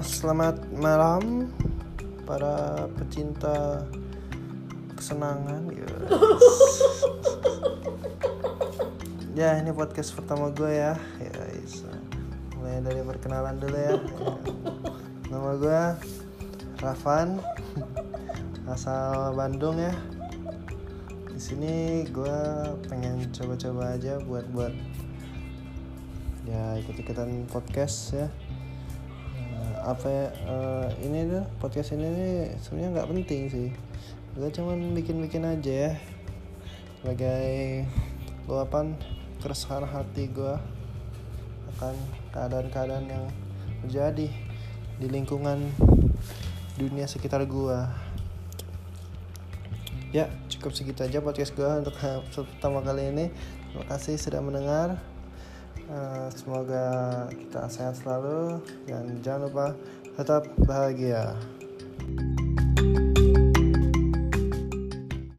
selamat malam para pecinta kesenangan. Yes. ya ini podcast pertama gue ya. Ya, yes. mulai dari perkenalan dulu ya. Nama gue Rafan, asal Bandung ya. Di sini gue pengen coba-coba aja buat buat ya ikut-ikutan podcast ya Eh, apa eh, ini tuh podcast ini nih sebenarnya nggak penting sih. Gue cuman bikin-bikin aja ya sebagai luapan keresahan hati gue akan keadaan-keadaan yang terjadi di lingkungan dunia sekitar gue ya cukup segitu aja podcast gue untuk pertama kali ini. Terima kasih sudah mendengar Eh, semoga kita sehat selalu dan jangan lupa tetap bahagia